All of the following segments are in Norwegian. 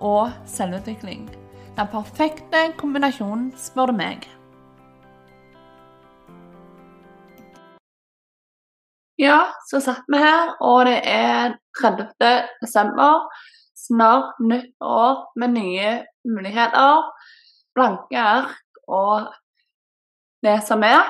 og selvutvikling. Den perfekte kombinasjonen, spør du meg. Ja, så satt vi her, og det er 30. desember. Snart nytt år med nye muligheter, blanke ark og det som er.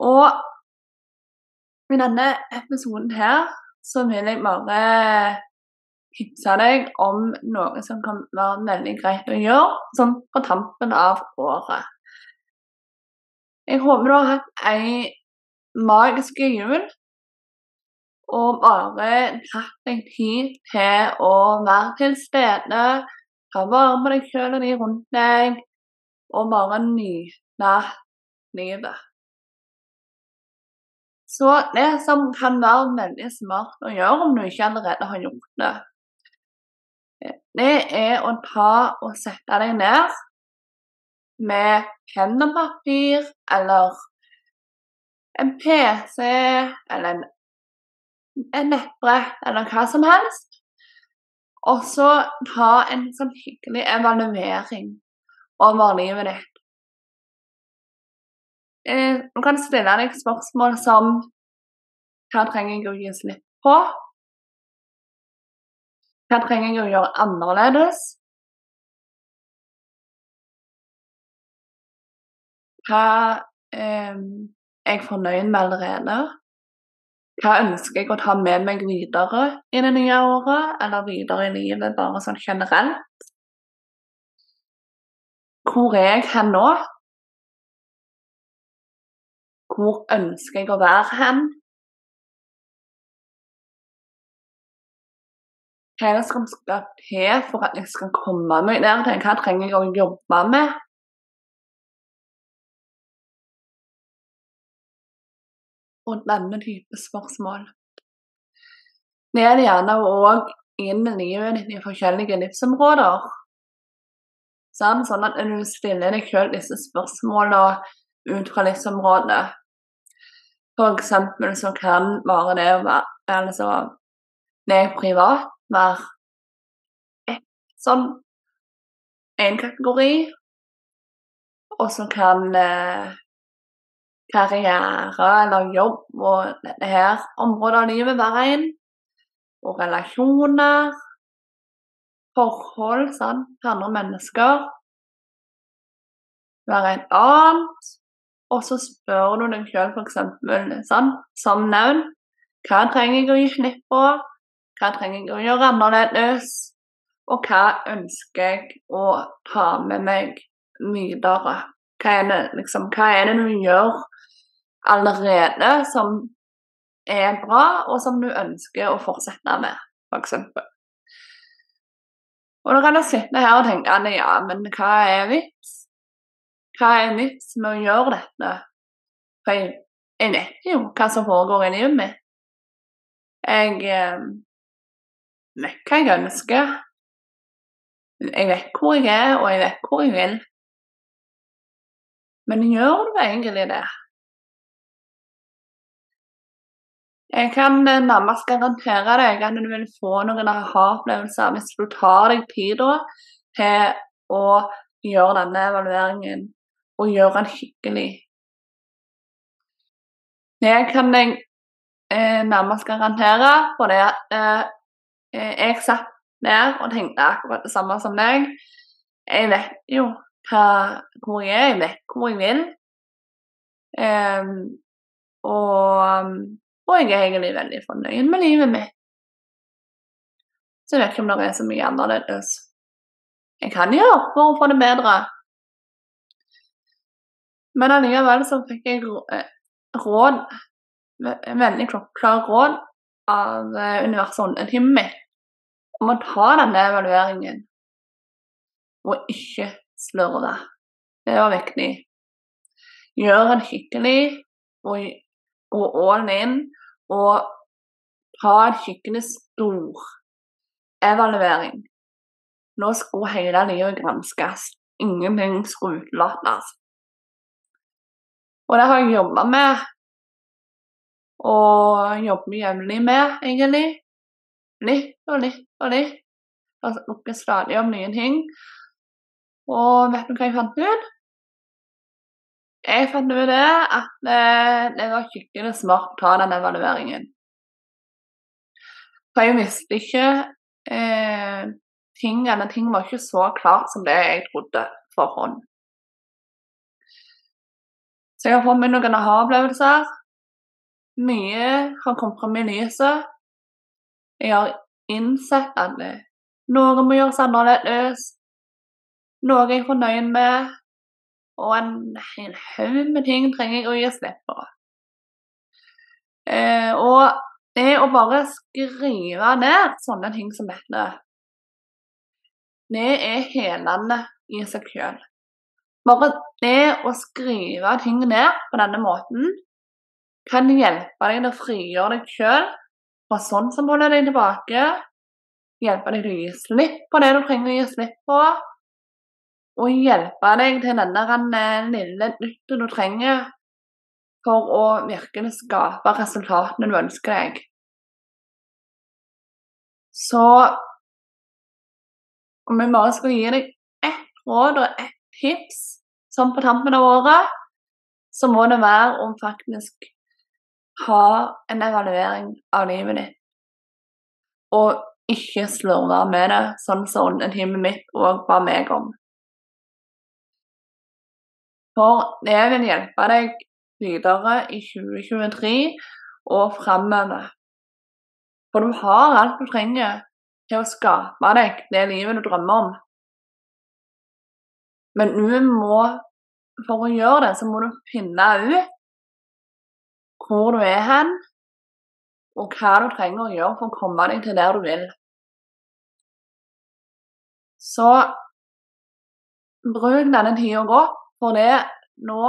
Og i denne episoden her så vil jeg bare tipse deg om noe som kan være veldig greit å gjøre, sånn på tampen av året. Jeg håper du har hatt ei magisk jul, og bare tatt deg tid til å være til stede, ta vare på deg sjøl og de rundt deg, og bare nyte livet. Så det som kan være veldig smart å gjøre om du ikke allerede har gjort det, det er å ta og sette deg ned med penn og papir eller en PC eller en, en nettbrett eller hva som helst. Og så ta en sånn hyggelig evaluering over livet ditt. Eh, du kan stille deg spørsmål som Hva trenger jeg å gi slipp på? Hva trenger jeg å gjøre annerledes? Hva eh, er jeg fornøyd med allerede? Hva ønsker jeg å ta med meg videre i det nye året, eller videre i livet, bare sånn generelt? Hvor er jeg hen nå? Hvor ønsker jeg å være hen? Hva som skal til for at jeg skal komme meg der til? Hva trenger jeg å jobbe med? Og denne type spørsmål. Det er det gjerne òg inn i livet ditt i forskjellige livsområder. Sånn, sånn at du stiller deg selv disse spørsmålene ut fra livsområdet. For eksempel så kan bare det å være altså, det er privat være sånn én kategori. Og så kan eh, karriere eller jobb og dette her området av livet være en. Og relasjoner, forhold sånn, til andre mennesker være en annet. Og så spør du deg sjøl f.eks. sånn, som nevnt, hva trenger jeg å gi slipp på? Hva trenger jeg å gjøre annerledes? Og hva ønsker jeg å ta med meg videre? Hva er det, liksom, hva er det du gjør allerede som er bra, og som du ønsker å fortsette med, f.eks. Og da kan jeg sitte her og tenke at ja, men hva er vits? Hva er vits med å gjøre dette? For jeg, vet jo hva som foregår i livet mitt. Jeg eh, vet hva jeg ønsker. Jeg vet hvor jeg er, og jeg vet hvor jeg vil. Men gjør du egentlig det? Jeg kan nærmest garantere deg at du vil få noen aha-opplevelser hvis du tar deg tid til å gjøre denne evalueringen, og gjøre den hyggelig. Det kan jeg eh, nærmest garantere, for det at eh, Eh, jeg satt der og tenkte akkurat det samme som deg. Jeg vet jo hva, hvor jeg er, jeg vet hvor jeg vil. Um, og, og, jeg er egentlig veldig fornøyd med livet mitt. Så jeg vet ikke om det er så mye annerledes jeg kan gjøre for å få det bedre. Men allikevel så fikk jeg eh, råd, veldig klokklare råd av eh, universet og timen mitt om å ta denne evalueringen. og ikke slurve. Det var viktig. Gjør en skikkelig og gå all in og ha en skikkelig stor evaluering. Nå skulle hele livet granskes. Ingenting skulle utelates. Og det har jeg jobba med, og jobber jevnlig med, egentlig. Litt og nytt og nytt. Og snakker stadig om nye ting. Og vet du hva jeg fant ut? Jeg fant ut det at eh, det var skikkelig smart å ta den evalueringen. For jeg visste ikke eh, ting, eller ting var ikke så klart som det jeg trodde forhånd. Så jeg har fått meg noen aha-opplevelser. Mye har kommet fram i lyset. Jeg har innsett at noe må gjøres annerledes. Noe jeg er fornøyd med, og en hel haug med ting trenger jeg å gi slipp på. Eh, og det å bare skrive ned sånne ting som dette, det er helende i seg sjøl. Bare det å skrive ting ned på denne måten kan hjelpe deg til å frigjøre deg sjøl fra sånn som holder deg tilbake. Hjelpe deg til å gi slipp på det du trenger å gi slipp på og hjelpe deg til denne lille nytten du trenger for å virkelig skape resultatene du ønsker deg. Så om jeg bare skal gi deg ett råd og ett tips sånn på tampen av året, så må det være om faktisk ha en evaluering av livet ditt. Og ikke slurve med det, sånn som teamet mitt òg ba meg om. For det vil hjelpe deg videre i 2023 og framover. For du har alt du trenger til å skape deg det livet du drømmer om. Men du må, for å gjøre det, så må du finne ut hvor du er hen, og hva du trenger å gjøre for å komme deg til der du vil. Så bruk denne tida godt for det nå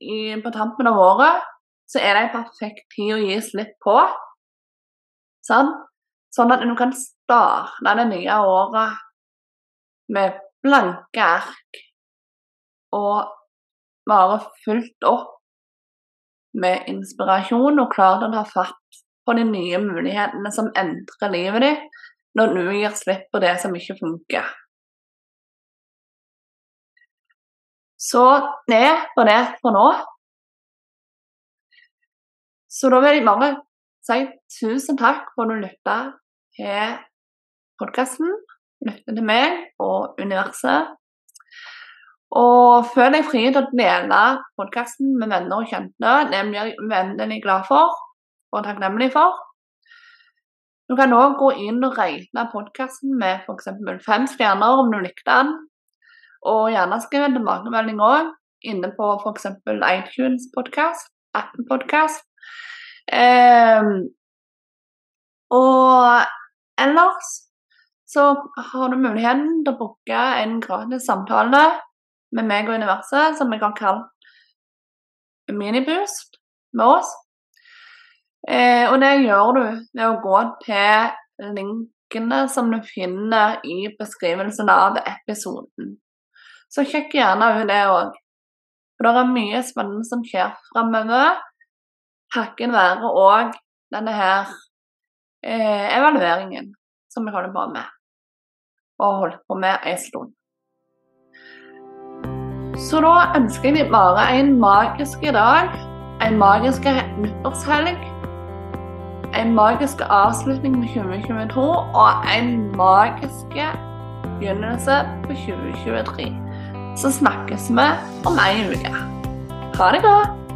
i, på tampen av året så er det en perfekt tid å gi slipp på. Sånn, sånn at du kan starte det nye året med blanke ark og bare fullt opp med inspirasjon og klart å ta fatt på de nye mulighetene som endrer livet ditt når du gir slipp på det som ikke funker. Så det var det for nå. Så da vil jeg bare si tusen takk for at du lytta til podkasten. Lytta til meg og universet. Og føl deg fri til å dele podkasten med venner og kjente. nemlig vennene jeg er glad for og takknemlig for. Du kan òg gå inn og regne podkasten med f.eks. fem stjerner om du likte den. Og gjerne skriv en tilbakemelding òg, inne på f.eks. iTunes podkast, Apple podkast. Eh, og ellers så har du muligheten til å booke en gratis samtale med meg og universet, som vi kan kalle Miniboost med oss. Eh, og det gjør du ved å gå til linkene som du finner i beskrivelsen av episoden. Så sjekk gjerne ut det òg. For det er mye spennende som skjer framover. Takket være òg denne her eh, evalueringen som vi holder på med. Og holdt på med en stund. Så da ønsker jeg bare en magisk dag, en magisk nyttårshelg, en magisk avslutning med 2022 og en magisk begynnelse på 2023 så snakkes vi om ei uke. Ha det godt!